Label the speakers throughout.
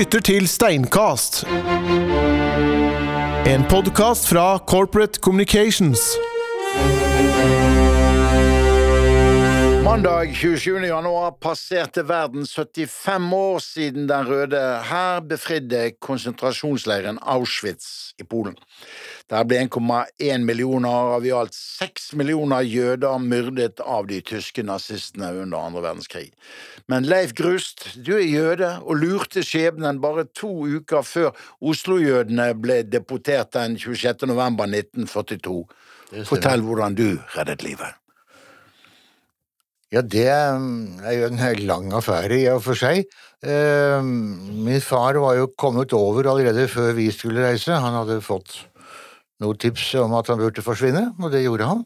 Speaker 1: lytter til Steinkast. En podkast fra Corporate Communications.
Speaker 2: Mandag 27. januar passerte verden 75 år siden den røde hær befridde konsentrasjonsleiren Auschwitz i Polen. Der ble 1,1 millioner av i alt 6 millioner jøder myrdet av de tyske nazistene under andre verdenskrig. Men Leif Grust, du er jøde og lurte skjebnen bare to uker før Oslo-jødene ble deportert den 26. november 1942. Fortell hvordan du reddet livet.
Speaker 3: Ja, det er jo en lang affære i og for seg. Eh, min far var jo kommet over allerede før vi skulle reise. Han hadde fått noen tips om at han burde forsvinne, og det gjorde han.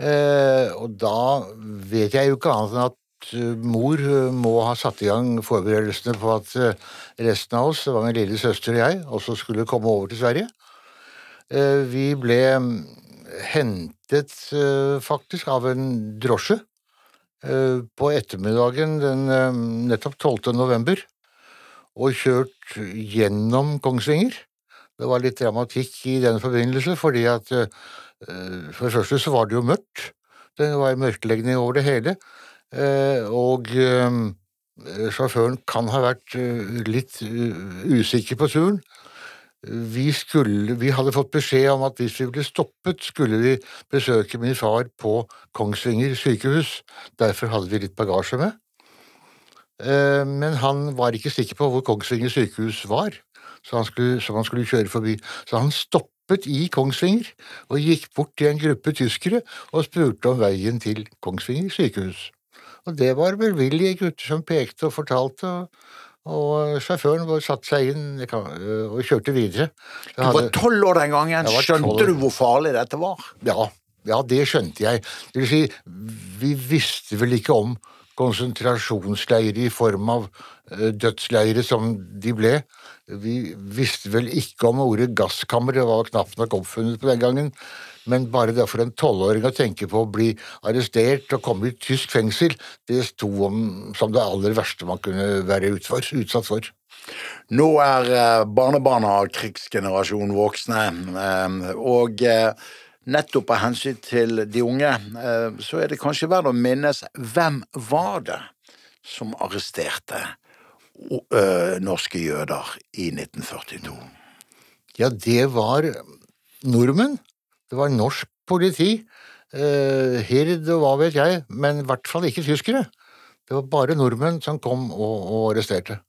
Speaker 3: Eh, og da vet jeg jo ikke annet enn at eh, mor må ha satt i gang forberedelsene på at resten av oss, det var min lille søster og jeg, også skulle komme over til Sverige. Vi ble hentet faktisk av en drosje på ettermiddagen den eh, nettopp 12. november og kjørt gjennom Kongsvinger. Det var litt dramatikk i den forbindelse, fordi at eh, for det første så var det jo mørkt. Det var mørkeleggende over det hele, og sjåføren kan ha vært litt usikker på turen. Vi, skulle, vi, hadde fått beskjed om at hvis vi ble stoppet, skulle vi besøke min far på Kongsvinger sykehus. Derfor hadde vi litt bagasje med. Eh, men han var ikke sikker på hvor Kongsvinger sykehus var, så han skulle, så han skulle kjøre forbi. Så han stoppet i Kongsvinger og gikk bort til en gruppe tyskere og spurte om veien til Kongsvinger sykehus. Og det var velvillige gutter som pekte og fortalte. og og sjåføren satte seg inn øh, og kjørte videre.
Speaker 2: Du var tolv år den gangen. Skjønte du hvor farlig dette var?
Speaker 3: Ja, ja, det skjønte jeg. Det vil si, vi visste vel ikke om konsentrasjonsleirer i form av øh, dødsleirer som de ble. Vi visste vel ikke om ordet gasskammer, det var knapt nok oppfunnet på den gangen. Men bare det for en tolvåring å tenke på å bli arrestert og komme i tysk fengsel, det sto om som det aller verste man kunne være utsatt for.
Speaker 2: Nå er eh, barnebarna av krigsgenerasjonen voksne, eh, og eh, nettopp av hensyn til de unge, så er det kanskje verdt å minnes hvem var det som arresterte norske jøder i 1942?
Speaker 3: Ja, det var nordmenn det var norsk politi, eh, Hird og hva vet jeg, men i hvert fall ikke tyskere. Det var bare nordmenn som kom og, og arresterte.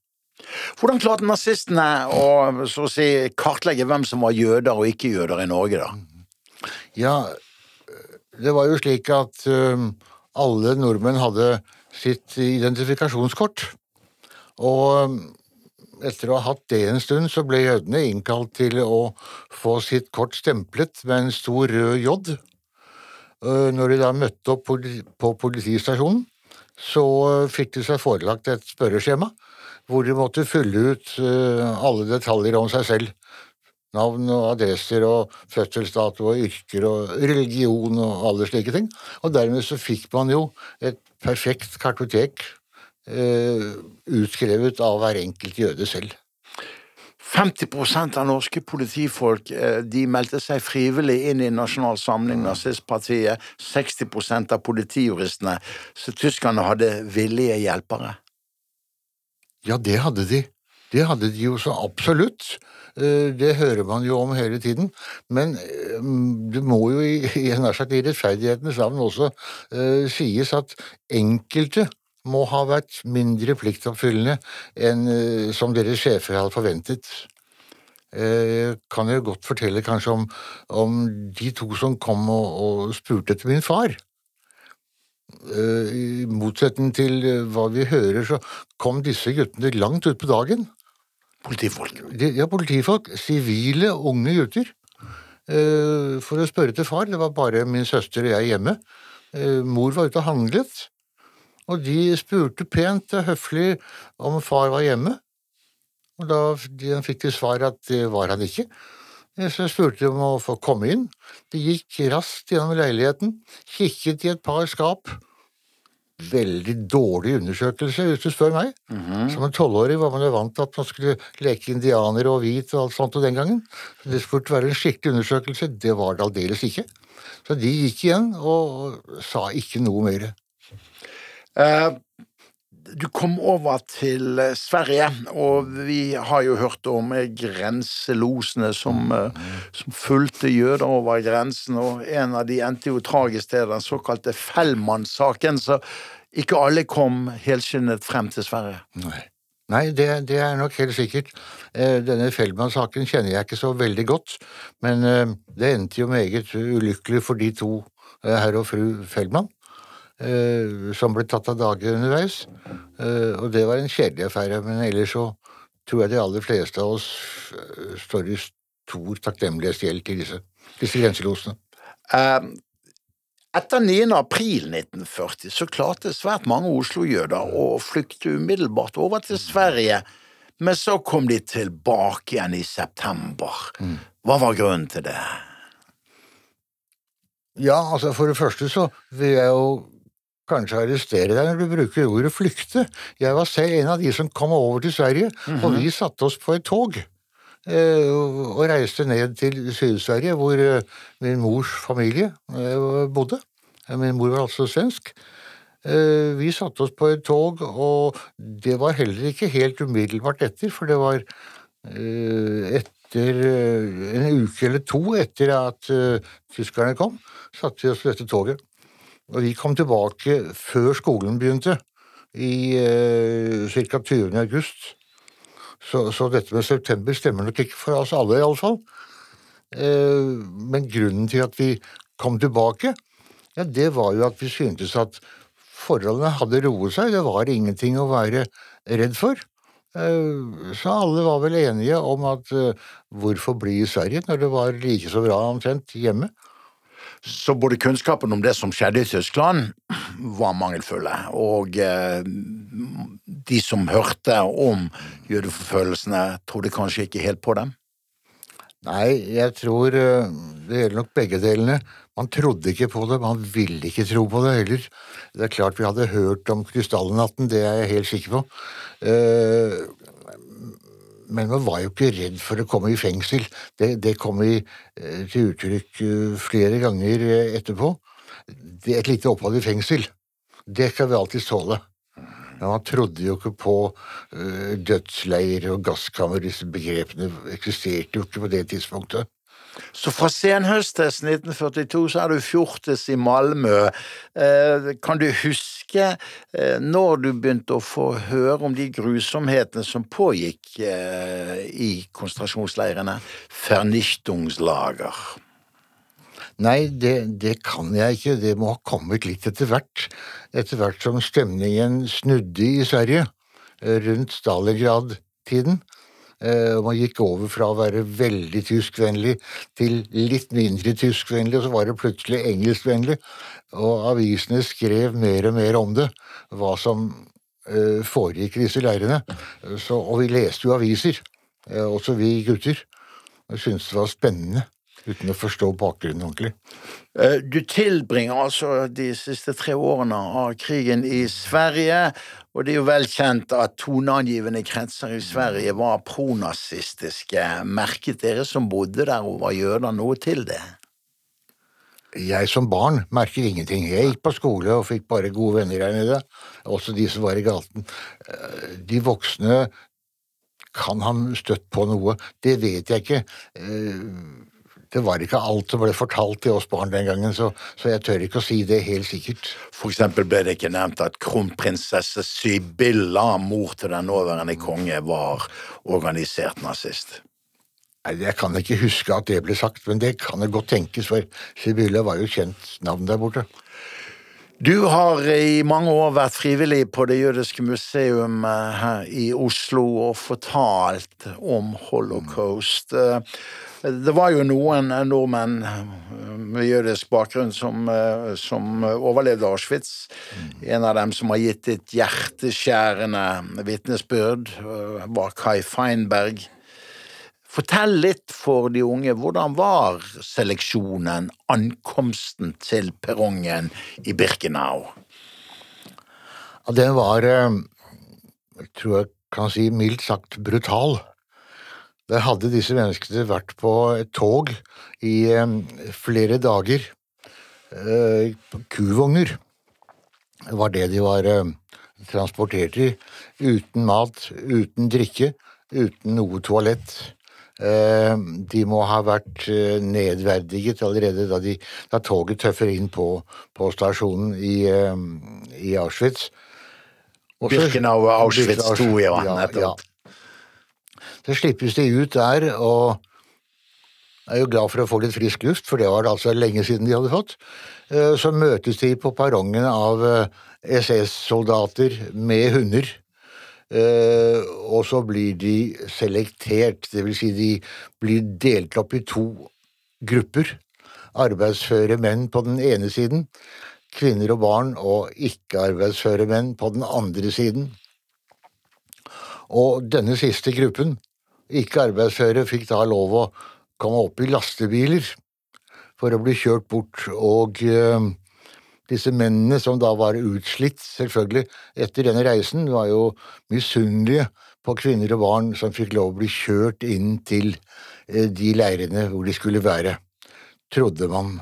Speaker 2: Hvordan klarte nazistene å si, kartlegge hvem som var jøder og ikke jøder i Norge, da?
Speaker 3: Ja, det var jo slik at um, alle nordmenn hadde sitt identifikasjonskort. Og etter å ha hatt det en stund, så ble jødene innkalt til å få sitt kort stemplet med en stor rød J. Eh, når de da møtte opp på politistasjonen, så fikk de seg forelagt et spørreskjema hvor de måtte fylle ut eh, alle detaljer om seg selv. Navn og adresser og fødselsdato og yrker og religion og alle slike ting. Og dermed så fikk man jo et perfekt kartotek Eh, utskrevet av hver enkelt jøde selv.
Speaker 2: 50% av norske politifolk eh, de meldte seg frivillig inn i Nasjonal Samling, nazistpartiet. 60% av politijuristene. Så tyskerne hadde villige hjelpere.
Speaker 3: Ja, det hadde de. Det hadde de jo så absolutt. Eh, det hører man jo om hele tiden. Men det må jo i, i, i rettferdighetens navn også uh, sies at enkelte må ha vært mindre pliktoppfyllende enn eh, som deres sjefer hadde forventet. Jeg eh, kan jo godt fortelle kanskje om, om de to som kom og, og, spurte etter min far. Eh, I motsetning til hva vi hører, så kom disse guttene langt utpå dagen.
Speaker 2: Politifolk?
Speaker 3: Ja, politifolk. Sivile, unge gutter. For å spørre til far. Det var bare min søster og jeg hjemme. Mor var ute og handlet og de spurte pent og høflig om far var hjemme, og da fikk de svar at det var han ikke. Så spurte de om å få komme inn. De gikk raskt gjennom leiligheten, kikket i et par skap, veldig dårlig undersøkelse, hvis du spør meg. Som en tolvåring var man jo vant til at man skulle leke indianer og hvit og alt sånt og den gangen. Så det burde være en skikkelig undersøkelse. Det var det aldeles ikke. Så de gikk igjen og sa ikke noe mer.
Speaker 2: Eh, du kom over til eh, Sverige, og vi har jo hørt om eh, grenselosene som, eh, som fulgte jøder over grensen, og en av de endte jo tragisk til den såkalte Fellmann-saken, så ikke alle kom helskinnet frem til Sverige.
Speaker 3: Nei. Nei, det, det er nok helt sikkert. Denne Feldman-saken kjenner jeg ikke så veldig godt, men det endte jo meget ulykkelig for de to, herr og fru Feldman, eh, som ble tatt av dage underveis. Eh, Og det var en kjedelig affære, men ellers så tror jeg de aller fleste av oss eh, står i stor takknemlighetsgjeld til disse, disse grenselosene.
Speaker 2: Um, Etter 9. april 1940 så klarte svært mange Oslo-jøder å flykte umiddelbart over til Sverige, men så kom de tilbake igjen i september. Hva var grunnen til det?
Speaker 3: Ja, altså for det første så vil jeg jo kanskje arrestere deg når du bruker ordet flykte. Jeg var selv en av de som kom over til Sverige, og vi satte oss på et tog. eh, Og reiste ned til Syd-Sverige, hvor eh, min mors familie eh, bodde. Min mor var altså svensk. Vi satte oss på et tog, og det var heller ikke helt umiddelbart etter, for det var etter en uke eller to etter at tyskerne kom, satte vi oss på dette toget. Og vi kom tilbake før skolen begynte, i eh, ca. 20. august. Så, så dette med september stemmer nok ikke for oss alle, iallfall. Eh, men grunnen til at vi kom tilbake, ja, det var jo at vi syntes at forholdene hadde roet seg. Det var ingenting å være redd for. Eh, Så alle var vel enige om at eh, hvorfor bli i Sverige når det var like så bra omtrent hjemme?
Speaker 2: Så både kunnskapen om det som skjedde i Tyskland, var mangelfulle, og eh, de som hørte om jødeforfølgelsene, trodde kanskje ikke helt på dem?
Speaker 3: Nei, jeg tror eh, det gjelder nok begge delene. Man trodde ikke på det, man ville ikke tro på det heller. Det er klart vi hadde hørt om krystallnatten, det er jeg helt sikker på. Eh, Men man var jo ikke redd for å komme i fengsel. Det, det kom i, eh, til uttrykk eh, flere ganger eh, etterpå. Det, et lite opphold i fengsel, det skal vi alltid tåle. Men man trodde jo ikke på dødsleir og gasskammer. Disse begrepene eksisterte jo ikke på det tidspunktet.
Speaker 2: Så fra senhøstes 1942 så er du fjortes i Malmö. Eh, kan du huske eh, når du begynte å få høre om de grusomhetene som pågikk eh, i konsentrasjonsleirene? Vernichtungslager.
Speaker 3: Nei, det, det kan jeg ikke. Det må ha kommet litt etter hvert. Etter hvert som stemningen snudde i Sverige, rundt Stalingrad-tiden. Eh, Man gikk over fra å være veldig tyskvennlig til litt mindre tyskvennlig, og så var det plutselig engelskvennlig. Og avisene skrev mer og mer om det, hva som eh, foregikk i disse leirene. Så, og vi leste jo aviser, eh, også vi gutter. Og syntes det var spennende, uten å forstå bakgrunnen ordentlig.
Speaker 2: Eh, Du tilbringer altså de siste tre årene av krigen i Sverige, og det er jo vel kjent at toneangivende kretser i Sverige var pronazistiske. Merket dere som bodde der og var jøder noe til det?
Speaker 3: Jeg som barn merker ingenting. Jeg gikk på skole og fikk bare gode venner her nede, også de som var i gaten. Eh, De voksne kan han støtt på noe, det vet jeg ikke. Det var ikke alt som ble fortalt til oss barn den gangen, så, så jeg tør ikke å si det helt sikkert.
Speaker 2: For eksempel ble det ikke nevnt at kronprinsesse Sibylla, mor til den nåværende konge, var organisert nazist.
Speaker 3: Nei, Jeg kan ikke huske at det ble sagt, men det kan det godt tenkes, for Sibylla var jo kjent navn der borte.
Speaker 2: Du har i mange år vært frivillig på Det jødiske museum eh, her i Oslo og fortalt om holocaust. Eh, Det var jo noen nordmenn eh, med jødisk bakgrunn som, som overlevde Auschwitz. En av dem som har gitt et hjerteskjærende vitnesbyrd, var Kai Feinberg. Fortell litt for de unge, hvordan var seleksjonen, ankomsten til perrongen i Birkenau?
Speaker 3: Ja, den var, eh, jeg tror jeg kan si mildt sagt, brutal. Der hadde disse menneskene vært på et tog i eh, flere dager. Eh, Kuvogner var det de var transportert i. Uten mat, uten drikke, uten noe toalett. Eh, De må ha vært eh, nedverdiget allerede da, de, da toget tøffer inn på, på stasjonen i, eh, i Auschwitz. Også,
Speaker 2: Birkenau og Auschwitz
Speaker 3: Birkenau,
Speaker 2: 2, ja,
Speaker 3: ja,
Speaker 2: nettopp.
Speaker 3: Så slippes de ut der, og er jo glad for å få litt frisk luft, for det var det altså lenge siden de hadde fått. Så møtes de på perrongen av SS-soldater med hunder. Eh, Og så blir de selektert, vil si de blir delt opp i to grupper. Arbeidsføre menn på den ene siden, kvinner og barn og ikke-arbeidsføre menn på den andre siden. Og denne siste gruppen, ikke-arbeidsføre, fikk da lov å komme opp i lastebiler for å bli kjørt bort, og eh, disse mennene som da var utslitt, selvfølgelig, etter denne reisen, var jo misunnelige på kvinner og barn som fikk lov å bli kjørt inn til eh, de leirene hvor de skulle være, trodde man.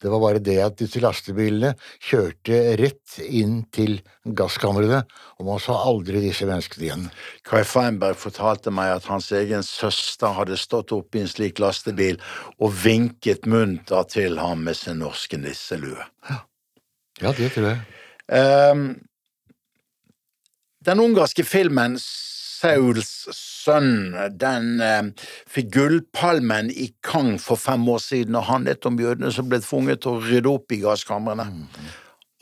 Speaker 3: Det var bare det at disse lastebilene kjørte rett inn til gasskamrene, og man så aldri disse menneskene igjen.
Speaker 2: Kai Feinberg fortalte meg at hans egen søster hadde stått oppe i en slik lastebil og vinket munter til ham med sin norske nisselue.
Speaker 3: Ja, det tror jeg.
Speaker 2: Um, den ungarske filmen Sauls sønn, den eh, fikk Gullpalmen i Kang for fem år siden og handlet om jødene som ble tvunget til å rydde opp i gasskamrene.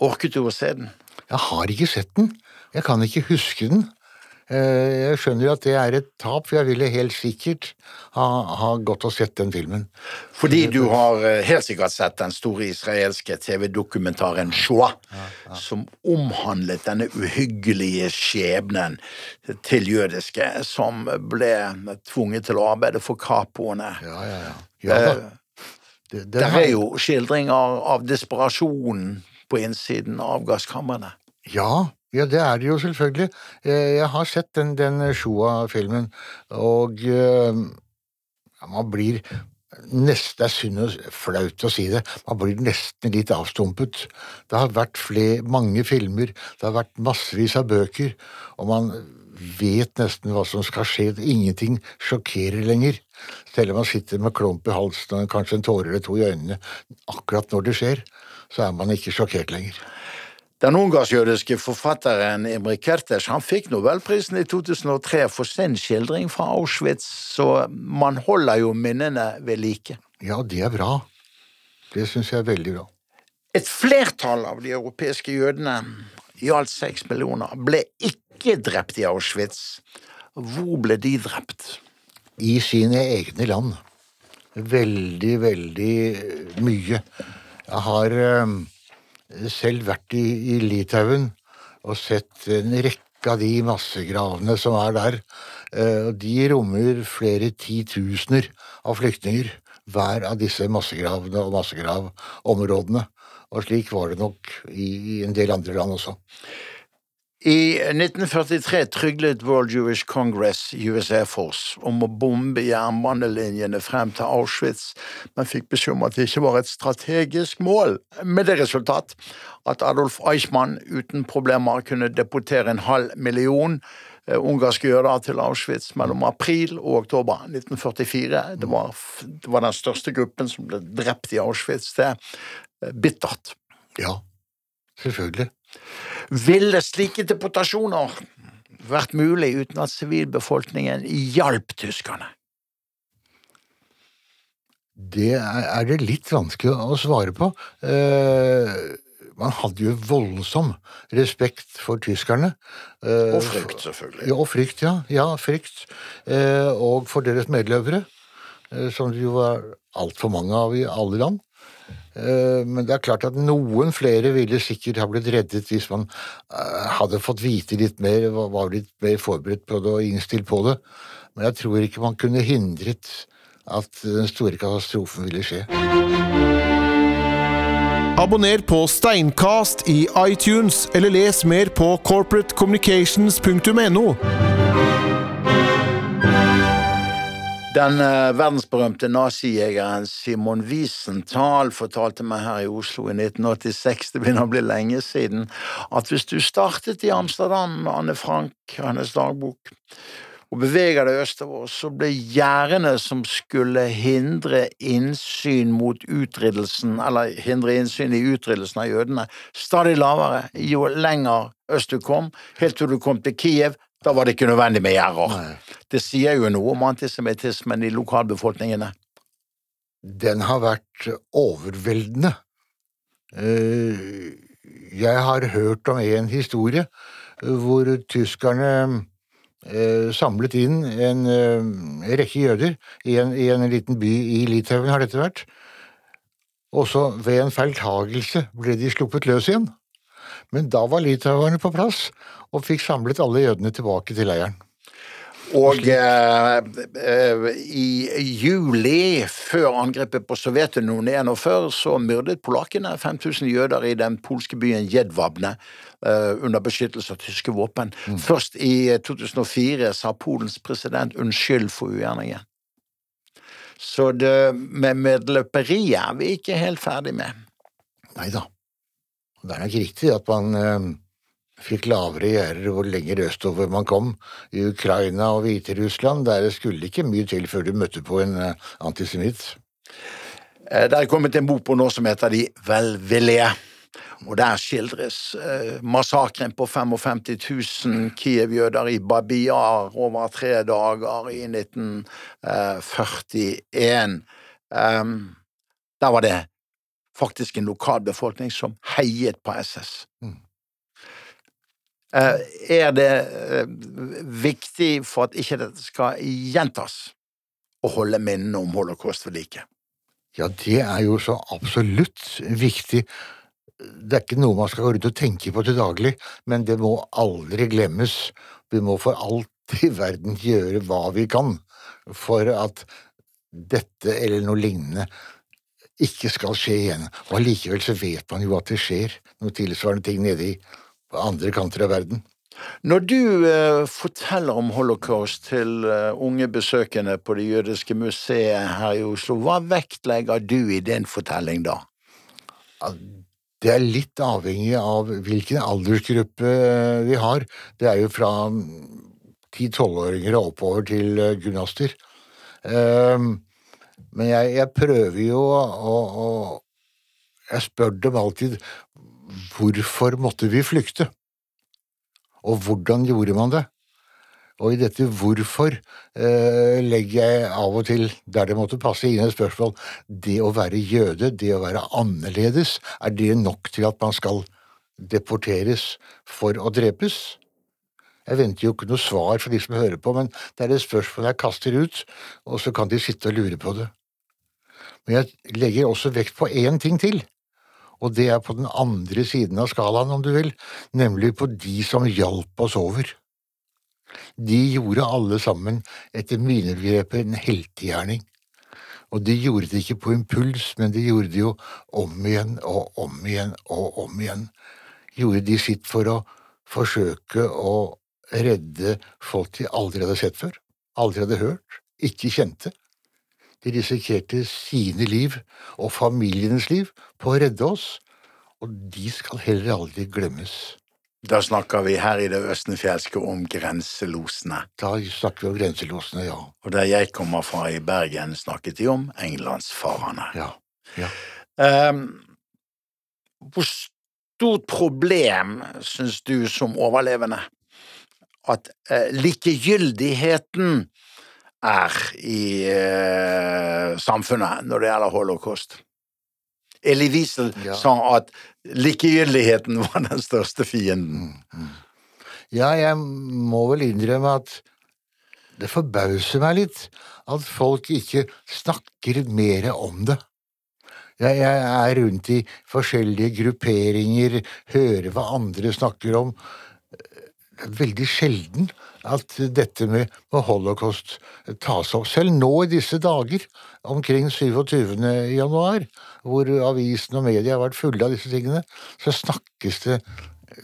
Speaker 2: Orket du å se den?
Speaker 3: Jeg har ikke sett den. Jeg kan ikke huske den. Eh, Jeg skjønner at det er et tap, for jeg ville helt sikkert ha, ha gått og sett den filmen.
Speaker 2: Fordi du har eh, helt sikkert sett den store israelske TV-dokumentaren Shoah, som omhandlet denne uhyggelige skjebnen til jødiske som ble tvunget til å arbeide for kapoene.
Speaker 3: Ja, ja, ja. ja da.
Speaker 2: Det,
Speaker 3: Det, den
Speaker 2: Der er jo skildringer av desperasjonen på innsiden av gasskamrene.
Speaker 3: Ja, ja, det er det jo selvfølgelig. Jeg har sett den, den Shoa-filmen, og ja, man blir nesten, Det er synd og flaut å si det, man blir nesten litt avstumpet. Det har vært fle- mange filmer, det har vært massevis av bøker, og man vet nesten hva som skal skje. Ingenting sjokkerer lenger. Selv om man sitter med klump i halsen og kanskje en tåre eller to i øynene. Akkurat når det skjer, så er man ikke sjokkert lenger.
Speaker 2: Den ungarsk-jødiske forfatteren Imre Kertes han fikk nobelprisen i 2003 for sin skildring fra Auschwitz, så man holder jo minnene ved like.
Speaker 3: Ja, det er bra. Det syns jeg er veldig bra.
Speaker 2: Et flertall av de europeiske jødene, i alt seks millioner, ble ikke drept i Auschwitz. Hvor ble de drept?
Speaker 3: I sine egne land. Veldig, veldig mye. Jeg har eh, selv vært i, i Litauen og sett en rekke av de massegravene som er der. Eh, de rommer flere titusener av flyktninger, hver av disse massegravene og massegravområdene. Og slik var det nok i en del andre land også.
Speaker 2: I 1943 tryglet World Jewish Congress US Air Force om å bombe jernbanelinjene frem til Auschwitz, men fikk beskjed om at det ikke var et strategisk mål, med det resultat at Adolf Eichmann uten problemer kunne deportere en halv million eh, ungarske jøder til Auschwitz mellom april og oktober 1944. Det var, det var den største gruppen som ble drept i Auschwitz. Det er eh, bittert.
Speaker 3: Ja, selvfølgelig.
Speaker 2: Ville slike deportasjoner vært mulig uten at sivilbefolkningen hjalp tyskerne?
Speaker 3: Det er, det litt vanskelig å svare på. Eh, man hadde jo voldsom respekt for tyskerne. Eh,
Speaker 2: Og frykt, selvfølgelig.
Speaker 3: Ja, og frykt, ja. Ja, frykt. Eh, og for deres medløpere, som det jo var altfor mange av i alle land. Eh, men det er klart at noen flere ville sikkert ha blitt reddet hvis man eh, hadde fått vite litt mer, var- litt mer forberedt på det og innstilt på det. Men jeg tror ikke man kunne hindret at den store katastrofen ville skje.
Speaker 1: Abonner på Steinkast i iTunes, eller les mer på corporatecommunications.no.
Speaker 2: Den eh, verdensberømte nazijegeren Simon Wiesenthal fortalte meg her i Oslo i 1986, det begynner å bli lenge siden, at hvis du startet i Amsterdam med Anne Frank hennes dagbok, og beveger deg østover, så ble gjerdene som skulle hindre innsyn mot utryddelsen, eller hindre innsyn i utryddelsen av jødene, stadig lavere jo lenger øst du kom, helt til du kom til Kiev, da var det ikke nødvendig med gjerder. Det sier jo noe om antisemittismen i lokalbefolkningene.
Speaker 3: Den har vært overveldende. Eh, Jeg har hørt om en historie hvor tyskerne eh, samlet inn en eh, rekke jøder i en, i en liten by i Litauen, har dette vært. Og så ved en feiltagelse ble de sluppet løs igjen. Men da var litauerne på plass og fikk samlet alle jødene tilbake til leiren.
Speaker 2: Og eh, eh, i juli, før angrepet på Sovjetunionen i 1941, så myrdet polakkene 5000 jøder i den polske byen Jedwabne eh, under beskyttelse av tyske våpen. Først i 2004 sa Polens president unnskyld for ugjerningen. Så det med medløperiet er vi ikke helt ferdig med.
Speaker 3: Nei da. Det er nok riktig at man eh, fikk lavere gjerder hvor lenger østover man kom. I Ukraina og Hviterussland der det skulle ikke mye til før du møtte på en eh, antisemitt.
Speaker 2: Eh, Det er kommet en bok på nå som heter De velvillige. Og der skildres massakren på 55 000 Kiev-jøder i Babiar over tre dager i 1941. Um, der var det faktisk en lokalbefolkning som heiet på SS.
Speaker 3: Mm.
Speaker 2: Eh, er det eh, viktig for at ikke dette skal gjentas, å holde minnene om holocaust ved like?
Speaker 3: Ja, det er jo så absolutt viktig. Det er ikke noe man skal gå rundt og tenke på til daglig, men det må aldri glemmes. Vi må for alt i verden gjøre hva vi kan for at dette eller noe lignende ikke skal skje igjen. Og allikevel så vet man jo at det skjer noe tilsvarende ting nede i på andre kanter av verden.
Speaker 2: Når du eh, forteller om holocaust til eh, unge besøkende på det jødiske museet her i Oslo, hva vektlegger du i din fortelling da?
Speaker 3: Det er litt avhengig av hvilken aldersgruppe eh, vi har. Det er jo fra ti-tolvåringer og oppover til eh, gymnaster. Ehm, Men jeg, jeg prøver jo å, å Jeg spør dem alltid hvorfor måtte vi flykte? Og hvordan gjorde man det? Og i dette hvorfor eh, legger jeg av og til, der det måtte passe inn et spørsmål, det å være jøde, det å være annerledes, er det nok til at man skal deporteres for å drepes? Jeg venter jo ikke noe svar fra de som hører på, men det er et spørsmål jeg kaster ut, og så kan de sitte og lure på det. Men jeg legger også vekt på én ting til, og det er på den andre siden av skalaen, om du vil, nemlig på de som hjalp oss over. De gjorde alle sammen, etter mine begreper, en heltegjerning. Og de gjorde det ikke på impuls, men de gjorde det jo om igjen og om igjen og om igjen. Gjorde de sitt for å forsøke å redde folk de aldri hadde sett før, aldri hadde hørt, ikke kjente. De risikerte sine liv og familienes liv på å redde oss, og de skal heller aldri glemmes.
Speaker 2: Da snakker vi her i det østenfjelske om grenselosene.
Speaker 3: Da snakker vi om grenselosene, ja.
Speaker 2: Og der jeg kommer fra i Bergen, snakket de om englandsfarerne.
Speaker 3: Ja. ja.
Speaker 2: Um, hvor stort problem syns du som overlevende at eh, likegyldigheten er i eh, samfunnet når det gjelder holocaust? Elie Wiesel
Speaker 3: Ja.
Speaker 2: sa at likegyldigheten var den største fienden.
Speaker 3: Ja, jeg må vel innrømme at det forbauser meg litt at folk ikke snakker mer om det. Jeg, jeg er rundt i forskjellige grupperinger, hører hva andre snakker om. veldig sjelden at dette med, med holocaust tas opp. Selv nå i disse dager, omkring 27. januar, hvor avisen og media har vært fulle av disse tingene, så snakkes det,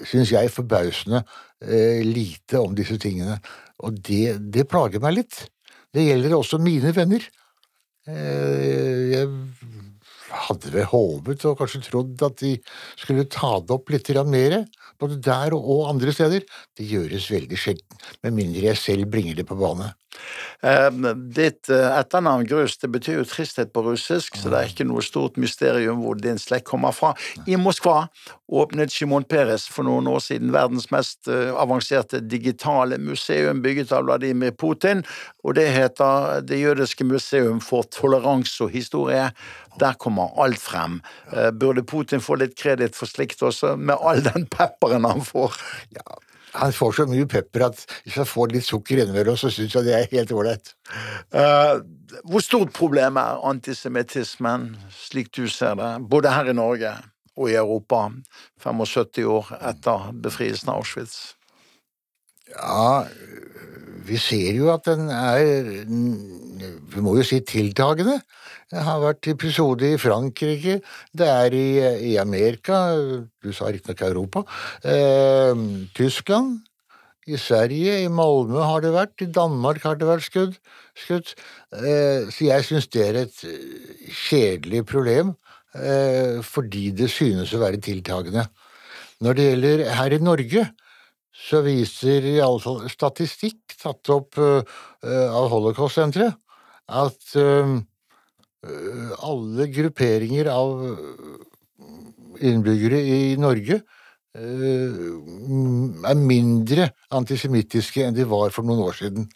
Speaker 3: syns jeg, forbausende eh, lite om disse tingene. Og det, det plager meg litt. Det gjelder også mine venner. Eh, jeg hadde vel håpet og kanskje trodd at de skulle ta det opp litt mer, både der og andre steder. Det gjøres veldig sjelden, med mindre jeg selv bringer det på bane.
Speaker 2: Eh, ditt eh, etternavn Grus det betyr jo tristhet på russisk, så det er ikke noe stort mysterium hvor din slekt kommer fra. I Moskva åpnet Shimon Peres for noen år siden verdens mest eh, avanserte digitale museum bygget av Vladimir Putin, og det heter Det jødiske museum for toleranse og historie. Der kommer alt frem. Burde Putin få litt kreditt for slikt også, med all den pepperen han får?
Speaker 3: Ja, han får så mye pepper at hvis han får litt sukker innimellom, så syns jeg det er helt ålreit.
Speaker 2: Uh, hvor stort problem er antisemittismen, slik du ser det, både her i Norge og i Europa, 75 år etter befrielsen av Auschwitz?
Speaker 3: Ja, vi ser jo at den er Vi må jo si tiltagende. Det har vært episoder i Frankrike, det er i, i Amerika, du sa riktignok Europa, eh, Tyskland, i Sverige, i Malmö har det vært, i Danmark har det vært skudd. skudd. Eh, så jeg syns det er et kjedelig problem, eh, fordi det synes å være tiltagende. Når det gjelder her i Norge, så viser iallfall statistikk tatt opp uh, av Holocaust-senteret at uh, alle grupperinger av innbyggere i Norge er mindre antisemittiske enn de var for noen år siden.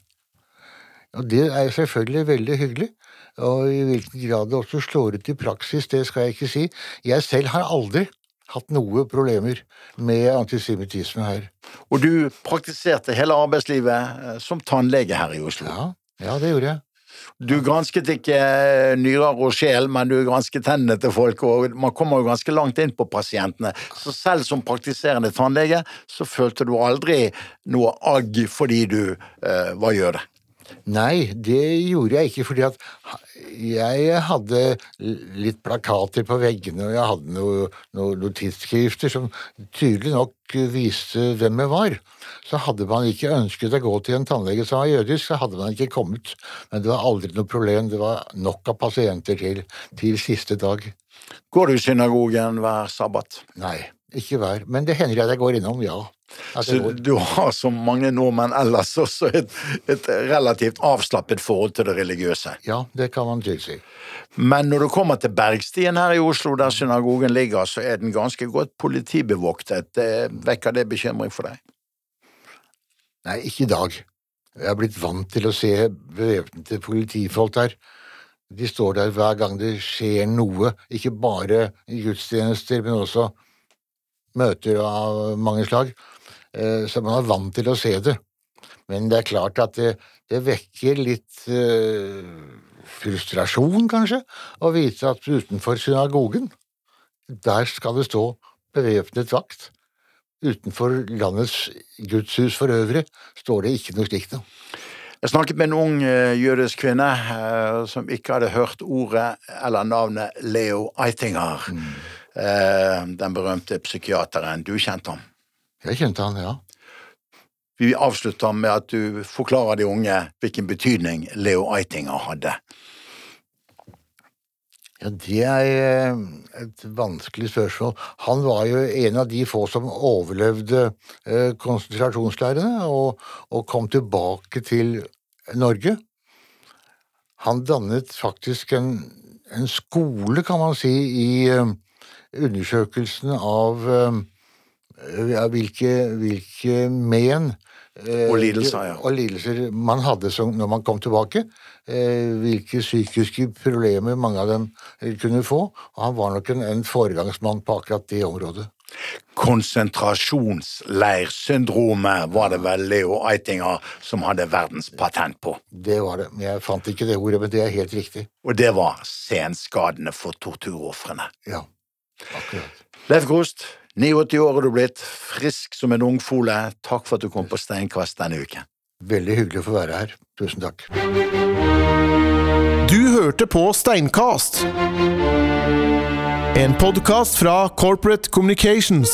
Speaker 3: Og det er selvfølgelig veldig hyggelig, og i hvilken grad det også slår ut i praksis, det skal jeg ikke si. Jeg selv har aldri hatt noe problemer med antisemittisme her.
Speaker 2: Og du praktiserte hele arbeidslivet eh, som tannlege her i Oslo?
Speaker 3: Ja, ja det gjorde jeg.
Speaker 2: Du gransket ikke eh, nyrer og sjel, men du gransket tennene til folk, og man kommer jo ganske langt inn på pasientene. Så selv som praktiserende tannlege, så følte du aldri noe agg fordi du uh, var jøde?
Speaker 3: Nei, det gjorde jeg ikke, fordi at jeg hadde litt plakater på veggene, og jeg hadde noen noe, noe tidsskrifter som tydelig nok viste hvem jeg var. Så hadde man ikke ønsket å gå til en tannlege som var jødisk, så hadde man ikke kommet. Men det var aldri noe problem, det var nok av pasienter til, til siste dag.
Speaker 2: Går du i synagogen hver sabbat?
Speaker 3: Nei, ikke hver, men det hender jeg at jeg går innom, ja.
Speaker 2: Så du har som mange nordmenn ellers også et, et, relativt avslappet forhold til det religiøse?
Speaker 3: Ja, det kan man tilsi.
Speaker 2: Men når du kommer til Bergstien her i Oslo, der synagogen ligger, så er den ganske godt politibevoktet. Vekker det bekymring for deg?
Speaker 3: Nei, ikke i dag. Jeg har blitt vant til å se bevæpnede politifolk der. De står der hver gang det skjer noe, ikke bare i gudstjenester, men også møter av mange slag. Eh, så man er vant til å se det. Men det er klart at det, det vekker litt uh, frustrasjon, kanskje, å vite at utenfor synagogen, der skal det stå bevæpnet vakt. Utenfor landets gudshus for øvrig står det ikke noe slikt noe.
Speaker 2: Jeg snakket med en ung uh, jødisk kvinne som ikke hadde hørt ordet eller navnet Leo Eitinger. Mm. den berømte psykiateren. Du kjente ham?
Speaker 3: Jeg kjente han, ja.
Speaker 2: Vi avslutter med at du forklarer de unge hvilken betydning Leo Eitinger hadde.
Speaker 3: Ja, Det er eh, et vanskelig spørsmål. Han var jo en av de få som overlevde eh, konsentrasjonsleirene og, og kom tilbake til Norge. Han dannet faktisk en, en skole, kan man si, i eh, undersøkelsen av hvilke, hvilke men
Speaker 2: eh, og lidelser, ja.
Speaker 3: og lidelser man hadde når man kom tilbake. Eh, hvilke psykiske problemer mange av dem eh, kunne få. Og han var nok en, en foregangsmann på akkurat det området.
Speaker 2: Konsentrasjonsleirsyndromet var det vel Leo Eitinger som hadde verdenspatent på.
Speaker 3: Det var det. Jeg fant ikke det ordet, men det er helt riktig.
Speaker 2: Og det var senskadene for torturofrene.
Speaker 3: Ja, akkurat.
Speaker 2: Leif Grost, 89 år er du blitt, frisk som en ungfole. Takk for at du kom på Steinkast denne uken.
Speaker 3: Veldig hyggelig å få være her. Tusen takk.
Speaker 1: Du hørte på Steinkast. En podkast fra Corporate Communications.